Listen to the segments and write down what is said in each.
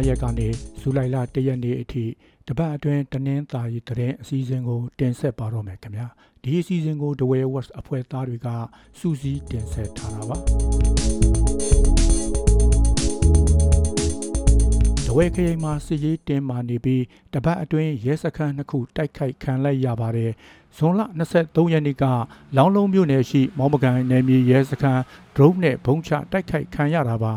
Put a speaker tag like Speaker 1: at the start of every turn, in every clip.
Speaker 1: လ25ရက်ကနေဇူလိုင်လ1ရက်နေ့အထိတပတ်အတွင်းတနင်္သာရီသတင်းအစည်းအဝေးကိုတင်ဆက်ပါတော့မယ်ခင်ဗျာဒီအစည်းအဝေးကို The Way Watch အဖွဲ့သားတွေကစူးစီးတင်ဆက်ထားတာပါဒဝဲခရိုင်မှာစစ်ရေးတင်မာနေပြီးတပတ်အတွင်းရဲစခန်းနှစ်ခုတိုက်ခိုက်ခံလိုက်ရပါတယ်ဇွန်လ23ရက်နေ့ကလောင်းလုံးမြို့နယ်ရှိမောင်မကန်နယ်မြေရဲစခန်း drone နဲ့ဘုံချတိုက်ခိုက်ခံရတာပါ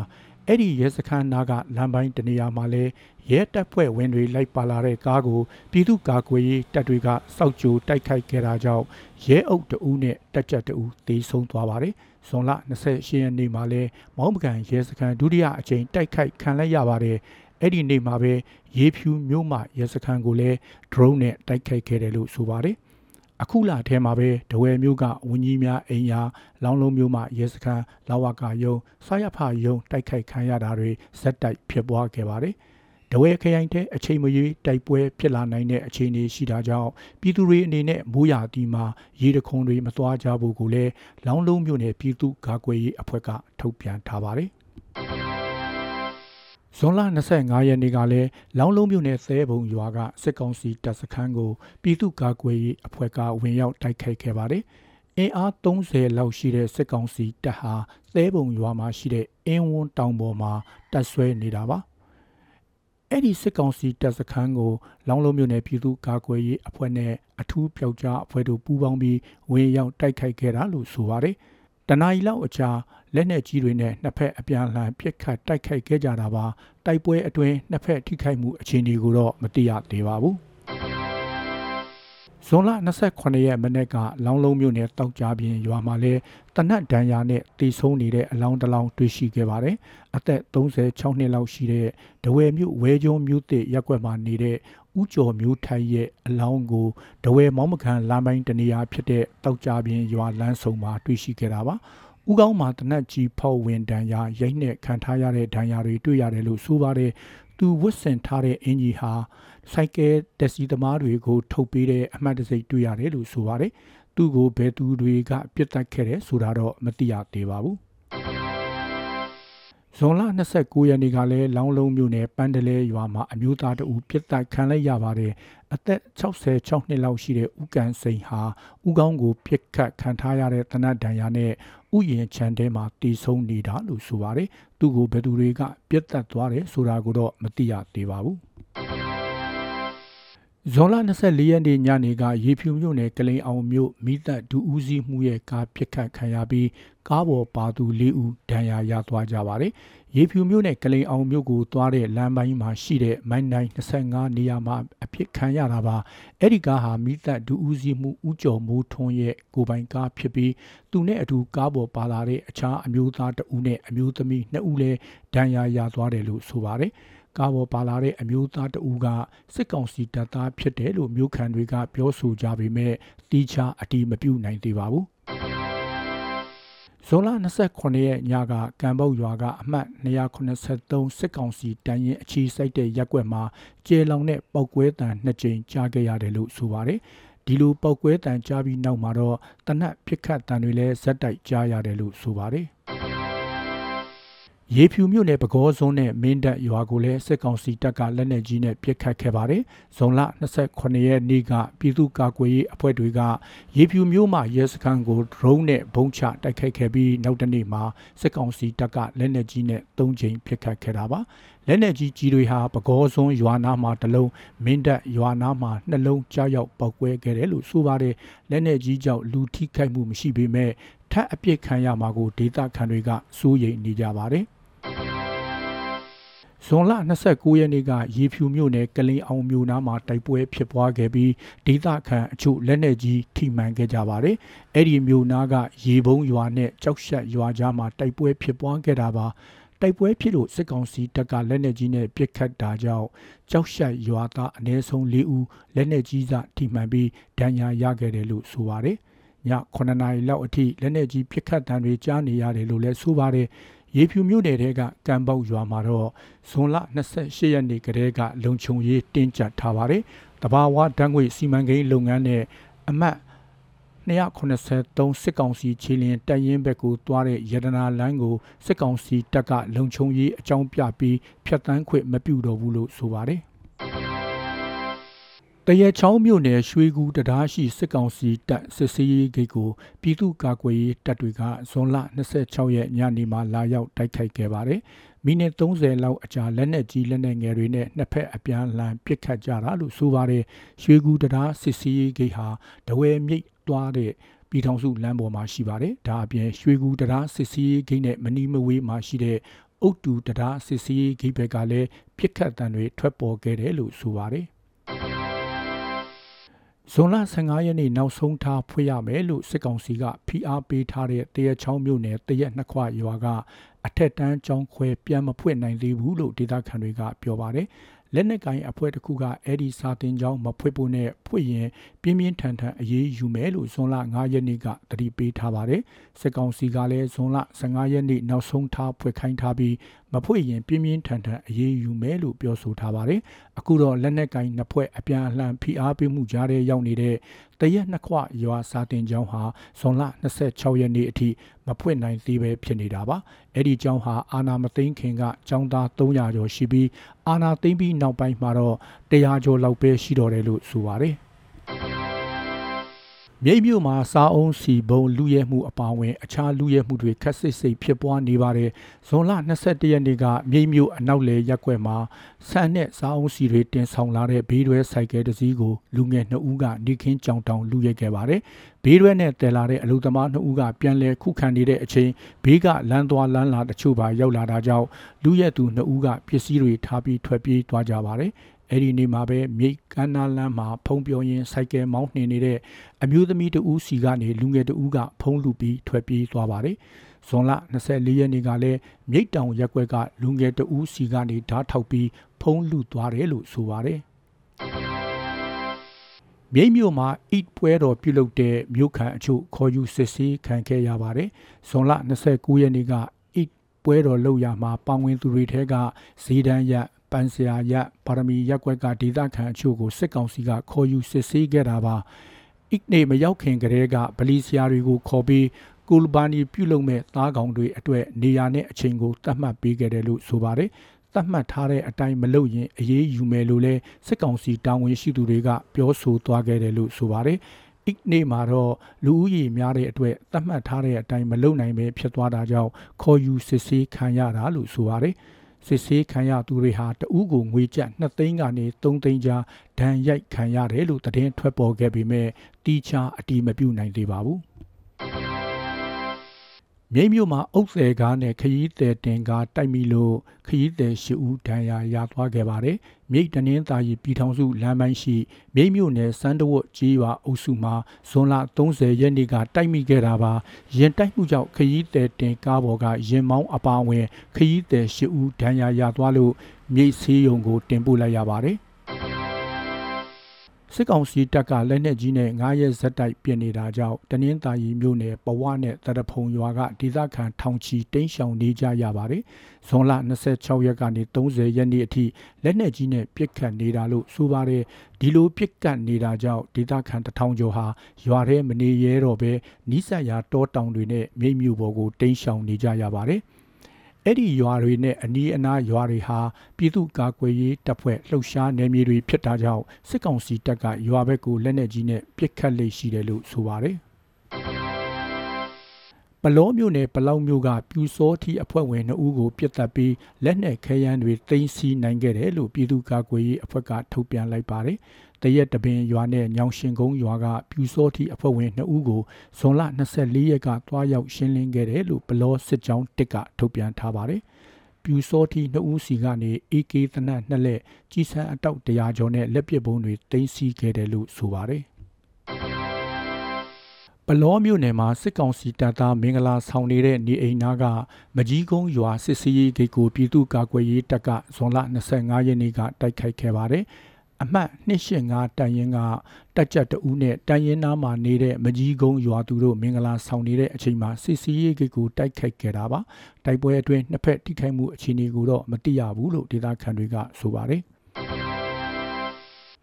Speaker 1: အဲ့ဒီရဲစခန်းနာကလမ်းပိုင်းတနေရာမှာလဲရဲတပ်ဖွဲ့ဝင်တွေလိုက်ပါလာတဲ့ကားကိုပြည်သူ့ကာကွယ်ရေးတပ်တွေကစောက်ကြိုတိုက်ခိုက်ခဲ့တာကြောင့်ရဲအုပ်တအူးနဲ့တပ်ကြပ်တအူးတေဆုံးသွားပါတယ်။ဇွန်လ28ရက်နေ့မှာလဲမောင်းပကံရဲစခန်းဒုတိယအကြိမ်တိုက်ခိုက်ခံလိုက်ရပါတယ်။အဲ့ဒီနေ့မှာပဲရေဖြူမြို့မှာရဲစခန်းကိုလည်း drone နဲ့တိုက်ခိုက်ခဲ့တယ်လို့ဆိုပါတယ်။ အခုလာထဲမှာပဲဒဝယ်မျိုးကဝင်းကြီးများအိမ်ယာလောင်းလုံးမျိုးမှရဲစခန်းလာဝကာယုံဆာရဖယုံတိုက်ခိုက်ခံရတာတွေဇက်တိုက်ဖြစ်ပွားခဲ့ပါတယ်။ဒဝဲခရိုင်တဲ့အချိန်မရွေးတိုက်ပွဲဖြစ်လာနိုင်တဲ့အခြေအနေရှိတာကြောင့်ပြည်သူတွေအနေနဲ့မိုးရာသီမှာရေတခုံတွေမသွားကြဘူးကိုလည်းလောင်းလုံးမျိုးနယ်ပြည်သူ့ကာကွယ်ရေးအဖွဲ့ကထုတ်ပြန်ထားပါတယ်။ ဇွန်လ25ရက်နေ့ကလည်းလောင်းလုံးမြို့နယ်သဲဘုံရွာကစစ်ကောင်စီတပ်စခန်းကိုပြည်သူ့ကာကွယ်ရေးအဖွဲ့ကဝင်ရောက်တိုက်ခိုက်ခဲ့ပါတယ်။အင်အား30လောက်ရှိတဲ့စစ်ကောင်စီတပ်ဟာသဲဘုံရွာမှာရှိတဲ့အင်းဝန်းတောင်ပေါ်မှာတပ်ဆွဲနေတာပါ။အဲ့ဒီစစ်ကောင်စီတပ်စခန်းကိုလောင်းလုံးမြို့နယ်ပြည်သူ့ကာကွယ်ရေးအဖွဲ့နဲ့အထူးပျောက်ကြားအဖွဲ့တို့ပူးပေါင်းပြီးဝင်ရောက်တိုက်ခိုက်ခဲ့တာလို့ဆိုပါတယ်။ တနအီလောက်အကြာလက်နက်ကြီးတွေနဲ့နှစ်ဖက်အပြန်အလှန်ပစ်ခတ်တိုက်ခိုက်ခဲ့ကြတာပါတိုက်ပွဲအတွင်းနှစ်ဖက်ထိခိုက်မှုအခြေအနေကိုတော့မသိရသေးပါဘူးဇွန်လ28ရက်မနေ့ကလောင်းလုံးမြို့နယ်တောက်ကြပြင်းရွာမှာလဲတနတ်ဒဏ်ရာနဲ့တီဆုံးနေတဲ့အလောင်းတစ်လောင်းတွေ့ရှိခဲ့ပါတယ်။အသက်36နှစ်လောက်ရှိတဲ့ဒဝဲမြို့ဝဲကျုံမြို့တစ်ရက်ကွက်မှာနေတဲ့ ဦးကျော်မျိုးထိုက်ရဲ့အလောင်းကိုဒဝဲမောင်းမခံလမ်းပိုင်းတနေရာဖြစ်တဲ့တောက်ကြပြင်းရွာလမ်းဆုံမှာတွေ့ရှိခဲ့တာပါ။ဦးကောင်းမှာတနတ်ကြီးဖောက်ဝင်ဒဏ်ရာရိုက်နဲ့ခံထားရတဲ့ဒဏ်ရာတွေတွေ့ရတယ်လို့ဆိုပါတယ်။သူဝတ်ဆင်ထားတဲ့အင်ဂျီဟာစိုက်ကဲတက်စီသမားတွေကိုထုတ်ပေးတဲ့အမှတ်တစိတ်တွေ့ရတယ်လို့ဆိုပါတယ်။သူ့ကိုဘယ်သူတွေကပြစ်တက်ခဲ့တယ်ဆိုတာတော့မသိရသေးပါဘူး။ ဇွန်လ29ရက်နေ့ကလည်းလောင်းလုံးမြို့နယ်ပန်းတလဲရွာမှာအမျိုးသားတဦးပြစ်ဒဏ်ခံလိုက်ရပါတယ်အသက်66နှစ်လောက်ရှိတဲ့ဦးကန်စိန်ဟာဦးကောင်းကိုပြစ်ခတ်ခံထားရတဲ့တနတ်ဒဏ်ရာနဲ့ဥယျင်ချန်ထဲမှာတီးဆုံးနေတာလို့ဆိုပါတယ်သူ့ကိုဘယ်သူတွေကပြစ်တက်သွားတယ်ဆိုတာကိုတော့မသိရသေးပါဘူး ဇွန်လ24ရက်နေ့ညနေကရေဖြူမြို့နယ်ကလိန်အောင်မြို့မိသက်ဒူဦးစီးမှုရဲ့ကားပစ်ခတ်ခံရပြီးကားပေါ်ပါသူ၄ဦးဒဏ်ရာရသွားကြပါတယ်။ရေဖြူမြို့နယ်ကလိန်အောင်မြို့ကိုသွားတဲ့လမ်းပိုင်းမှာရှိတဲ့မိုင်းနိုင်25နေရာမှာအဖြစ်ခံရတာပါ။အဲ့ဒီကားဟာမိသက်ဒူဦးစီးမှုဦးကျော်မိုးထွန်းရဲ့ကိုပိုင်ကားဖြစ်ပြီးသူနဲ့အတူကားပေါ်ပါလာတဲ့အခြားအမျိုးသားတဦးနဲ့အမျိုးသမီး2ဦးလည်းဒဏ်ရာရသွားတယ်လို့ဆိုပါတယ်။ ကားပေါ်ပါလာတဲ့အမျိုးသားတဦးကစစ်ကောင်စီတပ်သားဖြစ်တယ်လို့မျိုးခံတွေကပြောဆိုကြပေမဲ့တီးခြားအတိမပြုနိုင်သေးပါဘူးဇွန်လ29ရက်ညကကံပုတ်ရွာကအမှတ်283စစ်ကောင်စီတန်းရင်အချီစိုက်တဲ့ရက်ွက်မှာကျေလောင်တဲ့ပောက်ကွဲတံနှစ်ကြိမ်ကြားခဲ့ရတယ်လို့ဆိုပါတယ်ဒီလိုပောက်ကွဲတံကြားပြီးနောက်မှာတော့တနက်ပြစ်ခတ်တံတွေလည်းဇက်တိုက်ကြားရတယ်လို့ဆိုပါတယ် ရေဖြူမြို့နယ်ပကောစွန်းနဲ့မင်းတပ်ရွာကိုလည်းစစ်ကောင်စီတပ်ကလက်နက်ကြီးနဲ့ပစ်ခတ်ခဲ့ပါတယ်။ဇွန်လ28ရက်နေ့ကပြည်သူ့ကာကွယ်ရေးအဖွဲ့တွေကရေဖြူမြို့မှာရဲစခန်းကို drone နဲ့ဘုံချတိုက်ခိုက်ခဲ့ပြီးနောက်တနေ့မှာစစ်ကောင်စီတပ်ကလက်နက်ကြီးနဲ့၃ချိန်ပစ်ခတ်ခဲ့တာပါ။လက်နက်ကြီးကြီးတွေဟာပကောစွန်းရွာနာမှာတစ်လုံးမင်းတပ်ရွာနာမှာနှလုံးကြားရောက်ပောက်ကွဲခဲ့တယ်လို့ဆိုပါတယ်။လက်နက်ကြီးကြောင့်လူထိခိုက်မှုမရှိပေမဲ့ထပ်အပြစ်ခံရမှာကိုဒေသခံတွေကစိုးရိမ်နေကြပါတယ်။ ဇွန်လ29ရက်နေ့ကရေဖြူမြို့နယ်ကလင်အောင်မြို့နားမှာတိုက်ပွဲဖြစ်ပွားခဲ့ပြီးဒေသခံအချို့လက်နက်ကြီးထိမှန်ခဲ့ကြပါတယ်။အဲ့ဒီမြို့နားကရေဘုံရွာနဲ့ကြောက်ရှက်ရွာကြားမှာတိုက်ပွဲဖြစ်ပွားခဲ့တာပါ။တိုက်ပွဲဖြစ်လို့စစ်ကောင်စီတပ်ကလက်နက်ကြီးနဲ့ပစ်ခတ်တာကြောင့်ကြောက်ရှက်ရွာသားအနည်းဆုံး၄ဦးလက်နက်ကြီးစထိမှန်ပြီးဒဏ်ရာရခဲ့တယ်လို့ဆိုပါတယ်။ည9နာရီလောက်အထိလက်နက်ကြီးပစ်ခတ်တံတွေကြားနေရတယ်လို့လည်းဆိုပါတယ်။ ရေဖြူမြို့နယ်တဲကကံပေါက်ရွာမှာတော့ဇွန်လ28ရက်နေ့ကတည်းကလုံခြုံရေးတင်းကျပ်ထားပါတယ်။တဘာဝဓာတ်ငွေစီမံကိန်းလုပ်ငန်းနဲ့အမတ်283စစ်ကောင်စီခြေလျင်တပ်ရင်းဘက်ကိုတွားတဲ့ရတနာလမ်းကိုစစ်ကောင်စီတပ်ကလုံခြုံရေးအကြောင်းပြပြီးဖျက်ဆီးခွင့်မပြုတော့ဘူးလို့ဆိုပါတယ် တရချောင်းမြို့နယ်ရွှေကူတရားရှိစစ်ကောင်စီတပ်စစ်စေးရေးဂိတ်ကိုပြည်သူ့ကာကွယ်ရေးတပ်တွေကဇွန်လ26ရက်ညနေမှာလာရောက်တိုက်ခိုက်ခဲ့ပါတယ်။မိနစ်30လောက်အကြာလက်နက်ကြီးလက်နက်ငယ်တွေနဲ့နှစ်ဖက်အပြန်အလှန်ပစ်ခတ်ကြတာလို့ဆိုပါတယ်။ရွှေကူတရားစစ်စေးရေးဂိတ်ဟာတဝဲမြိတ်တွားတဲ့ပြည်ထောင်စုလမ်းပေါ်မှာရှိပါတယ်။ဒါအပြင်ရွှေကူတရားစစ်စေးရေးဂိတ်နဲ့မနီမဝေးမှာရှိတဲ့အုတ်တူတရားစစ်စေးရေးဂိတ်ဘက်ကလည်းပစ်ခတ်တံတွေထွက်ပေါ်ခဲ့တယ်လို့ဆိုပါတယ်။ ဇွန်လ15ရက်နေ့နောက်ဆုံးထားဖွင့်ရမယ်လို့စစ်ကောင်စီကဖိအားပေးထားတဲ့တရချောင်းမြို့နယ်တရက်နှစ်ခွရွာကအထက်တန်းကျောင်းခွဲပြန်မဖွင့်နိုင်သေးဘူးလို့ဒေသခံတွေကပြောပါတယ်လက်နက်ကင်အဖွဲ့တစ်ခုကအဲ့ဒီစာတင်ကြောင်းမဖွင့်ဖို့နဲ့ဖွင့်ရင်ပြင်းပြင်းထန်ထန်အေးအေးယူမယ်လို့ဇွန်လ9ရက်နေ့ကတတိပေးထားပါတယ်စစ်ကောင်စီကလည်းဇွန်လ15ရက်နေ့နောက်ဆုံးထားဖွင့်ခိုင်းထားပြီး မဖွင့်ရင်ပြင်းပြင်းထန်ထန်အေးအေးယူမယ်လို့ပြောဆိုထားပါတယ်အခုတော့လက်နက်ကင်နှစ်ဖွဲ့အပြန်အလှန်ဖိအားပေးမှုကြားထဲရောက်နေတဲ့တရက်နှစ်ခွရွာစာတင်ကြောင်းဟာဇွန်လ26ရက်နေ့အထိမဖွင့်နိုင်သေးပဲဖြစ်နေတာပါအဲ့ဒီကြောင်းဟာအာနာမသိန်းခင်ကကျောင်းသား300ကျော်ရှိပြီးအာနာသိန်းပြီးနောက်ပိုင်းမှာတော့100ကျော်လောက်ပဲရှိတော့တယ်လို့ဆိုပါတယ် မြိတ်မြို့မှာစားအုံးစီဘုံလူရဲမှုအပါအဝင်အခြားလူရဲမှုတွေခက်ဆစ်စိတ်ဖြစ်ပွားနေပါတယ်။ဇွန်လ22ရက်နေ့ကမြိတ်မြို့အနောက်လေရက်ကွက်မှာဆန်နဲ့စားအုံးစီတွေတင်ဆောင်လာတဲ့ဘေးတွဲဆိုင်ကယ်တစ်စီးကိုလူငယ်2ဦးကနေခင်းကြောင်တောင်လူရဲခဲ့ပါတယ်။ဘေးတွဲနဲ့တည်လာတဲ့အလူသမား2ဦးကပြန်လည်ခုခံနေတဲ့အချိန်ဘေးကလမ်းသွားလမ်းလာတချို့ပါရောက်လာတာကြောင့်လူရဲသူ2ဦးကပစ္စည်းတွေထားပြီးထွက်ပြေးသွားကြပါတယ်။ အဲ့ဒီနေ့မှာပဲမြိတ်ကမ်းနားလမ်းမှာဖုံးပြောရင်စိုက်ကယ်မောင်းနှင်နေတဲ့အမျိုးသမီးတဦးစီကနေလူငယ်တဦးကဖုံးလူပြီးထွက်ပြေးသွားပါတယ်။ဇွန်လ24ရက်နေ့ကလည်းမြိတ်တောင်ရက်ွက်ကလူငယ်တဦးစီကနေဓာတ်ထောက်ပြီးဖုံးလူသွားတယ်လို့ဆိုပါတယ်။မြိတ်မြို့မှာအစ်ပွဲတော်ပြုလုပ်တဲ့မြို့ခံအချို့ခေါ်ယူစစ်ဆေးခံခဲ့ရပါတယ်။ဇွန်လ29ရက်နေ့ကအစ်ပွဲတော်လုပ်ရမှာပောင်ဝင်သူတွေထဲကဇီဒန်ရ ပန်ဆရာရပါရမီရက်ွက်ကဒေသခံအချို့ကိုစစ်ကောင်စီကခေါ်ယူစစ်ဆေးခဲ့တာပါအိနေမရောက်ခင်ကတည်းကဗလီဆရာတွေကိုခေါ်ပြီးကူလဘာနီပြုလုပ်မဲ့သားကောင်တွေအတွေ့နေရာနဲ့အချိန်ကိုသတ်မှတ်ပေးခဲ့တယ်လို့ဆိုပါတယ်သတ်မှတ်ထားတဲ့အတိုင်းမလုပ်ရင်အေးအေးယူမယ်လို့လဲစစ်ကောင်စီတာဝန်ရှိသူတွေကပြောဆိုသွားခဲ့တယ်လို့ဆိုပါတယ်အိနေမှာတော့လူဦးရေများတဲ့အတွက်သတ်မှတ်ထားတဲ့အတိုင်းမလုပ်နိုင်ပဲဖြစ်သွားတာကြောင့်ခေါ်ယူစစ်ဆေးခံရတာလို့ဆိုပါတယ်။ စစ်ဆေးခံရသူတွေဟာတဦးကိုငွေကျပ်2သိန်းကနေ3သိန်းကြားဒဏ်ရိုက်ခံရတယ်လို့သတင်းထွက်ပေါ်ခဲ့ပေမဲ့တီချာအတီးမပြုနိုင်သေးပါဘူး။ မြိတ်မြို့မှာအုပ်ဆယ်ကားနဲ့ခရီးသည်တင်ကားတိုက်မိလို့ခရီးသည်ရှစ်ဦးဒဏ်ရာရသွားခဲ့ပါတယ်။မြိတ်တနင်္သာရီပြည်ထောင်စုလမ်းပိုင်းရှိမြိတ်မြို့နယ်စန်းတဝတ်ကြီးရွာအုပ်စုမှာဇွန်လ30ရက်နေ့ကတိုက်မိခဲ့တာပါ။ရင်တိုက်မှုကြောင့်ခရီးသည်တင်ကားပေါ်ကရင်မောင်းအပါအဝင်ခရီးသည်ရှစ်ဦးဒဏ်ရာရသွားလို့မြိတ်ဆေးရုံကိုတင်ပို့လိုက်ရပါတယ်။ စစ်ကောင်စီတပ်ကလက်နက်ကြီးနဲ့9ရက်ဇက်တိုက်ပြင်နေတာကြောင့်တနင်္သာရီမြို့နယ်ပဝနဲ့တရဖုံရွာကဒေသခံထောင်ချီတိမ်းရှောင်နေကြရပါတယ်။ဇွန်လ26ရက်ကနေ30ရက်နေ့အထိလက်နက်ကြီးနဲ့ပစ်ခတ်နေတာလို့ဆိုပါတယ်။ဒီလိုပစ်ကတ်နေတာကြောင့်ဒေသခံတထောင်ကျော်ဟာရွာထဲမနေရဲတော့ဘဲနီးစပ်ရာတောတောင်တွေနဲ့မြိတ်မြို့ပေါ်ကိုတိမ်းရှောင်နေကြရပါတယ်။ အဲ့ဒီရွာတွေနဲ့အနီးအနားရွာတွေဟာပြည်သူ့ကာကွယ်ရေးတပ်ဖွဲ့လှုပ်ရှားနယ်မြေတွေဖြစ်တာကြောင့်စစ်ကောင်စီတပ်ကရွာဘက်ကိုလက်နက်ကြီးနဲ့ပစ်ခတ်လေရှိတယ်လို့ဆိုပါတယ်ပလောမျိုးနယ်ပလောက်မျိုးကပြူစောထီအဖွဲ့ဝင်2ဦးကိုပြစ်တက်ပြီးလက်နက်ခဲယမ်းတွေတင်စီနိုင်ခဲ့တယ်လို့ပြည်သူ့ကာကွယ်ရေးအဖွဲ့ကထုတ်ပြန်လိုက်ပါတယ် တရက်တပင်ရွာနဲ့ညောင်ရှင်ကုန်းရွာကပြူစောထီအဖွဲ့ဝင်2ဦးကိုဇွန်လ24ရက်ကတွားရောက်ရှင်းလင်းခဲ့တယ်လို့ဘလောစစ်ကြောင်းတစ်ကထုတ်ပြန်ထားပါတယ်။ပြူစောထီ2ဦးစီကနေ AK သနတ်နှစ်လက်ကြီးစံအတောက်100ကျော်နဲ့လက်ပစ်ပုံးတွေတင်စီခဲ့တယ်လို့ဆိုပါတယ်။ပလောမြို့နယ်မှာစစ်ကောင်စီတပ်သားမင်္ဂလာဆောင်နေတဲ့နေအိမ်နာကမကြီးကုန်းရွာစစ်စီးရေးဂိတ်ကိုပြည်သူ့ကာကွယ်ရေးတပ်ကဇွန်လ25ရက်နေ့ကတိုက်ခိုက်ခဲ့ပါတယ်။ အမှတ်285တန်ရင်ကတက်ကြက်တူးနဲ့တန်ရင်နားမှာနေတဲ့မကြီးကုန်းရွာသူတို့မင်္ဂလာဆောင်နေတဲ့အချိန်မှာစစ်စီးရေးကိကိုတိုက်ခိုက်ခဲ့တာပါတိုက်ပွဲအတွင်းနှစ်ဖက်ထိခိုက်မှုအခြေအနေကိုတော့မသိရဘူးလို့ဒေသခံတွေကဆိုပါတယ်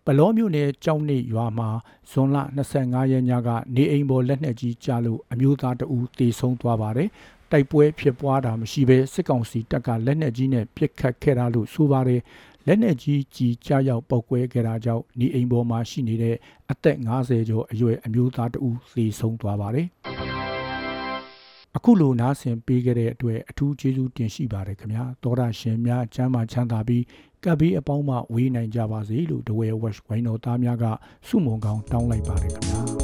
Speaker 1: ပလောမြို့နယ်ကြောက်နေရွာမှာဇွန်လ25ရက်ညကနေအိမ်ပေါ်လက်နက်ကြီးကျလို့အမျိုးသားတအူတေဆုံးသွားပါတယ်။တိုက်ပွဲဖြစ်ပွားတာမရှိဘဲစစ်ကောင်စီတပ်ကလက်နက်ကြီးနဲ့ပစ်ခတ်ခဲ့တာလို့ဆိုပါတယ်။ လက်နက်ကြီးကြီးကြားရောက်ပောက်ကွဲခဲ့တာကြောင့်နေအိမ်ပေါ်မှာရှိနေတဲ့အသက်50ကျော်အရွယ်အမျိုးသားတအူသေဆုံးသွားပါတယ်။အခုလိုနားဆင်ပေးခဲ့တဲ့အတွက်အထူးကျေးဇူးတင်ရှိပါတယ်ခင်ဗျာသောရရှင်များကျမ်းမာချမ်းသာပြီးကပ်ပြီးအပေါင်းမှဝေးနိုင်ကြပါစေလို့ဒဝဲဝက်ဝိုင်းတော်သားများကစုမုံကောင်းတောင်းလိုက်ပါတယ်ခင်ဗျာ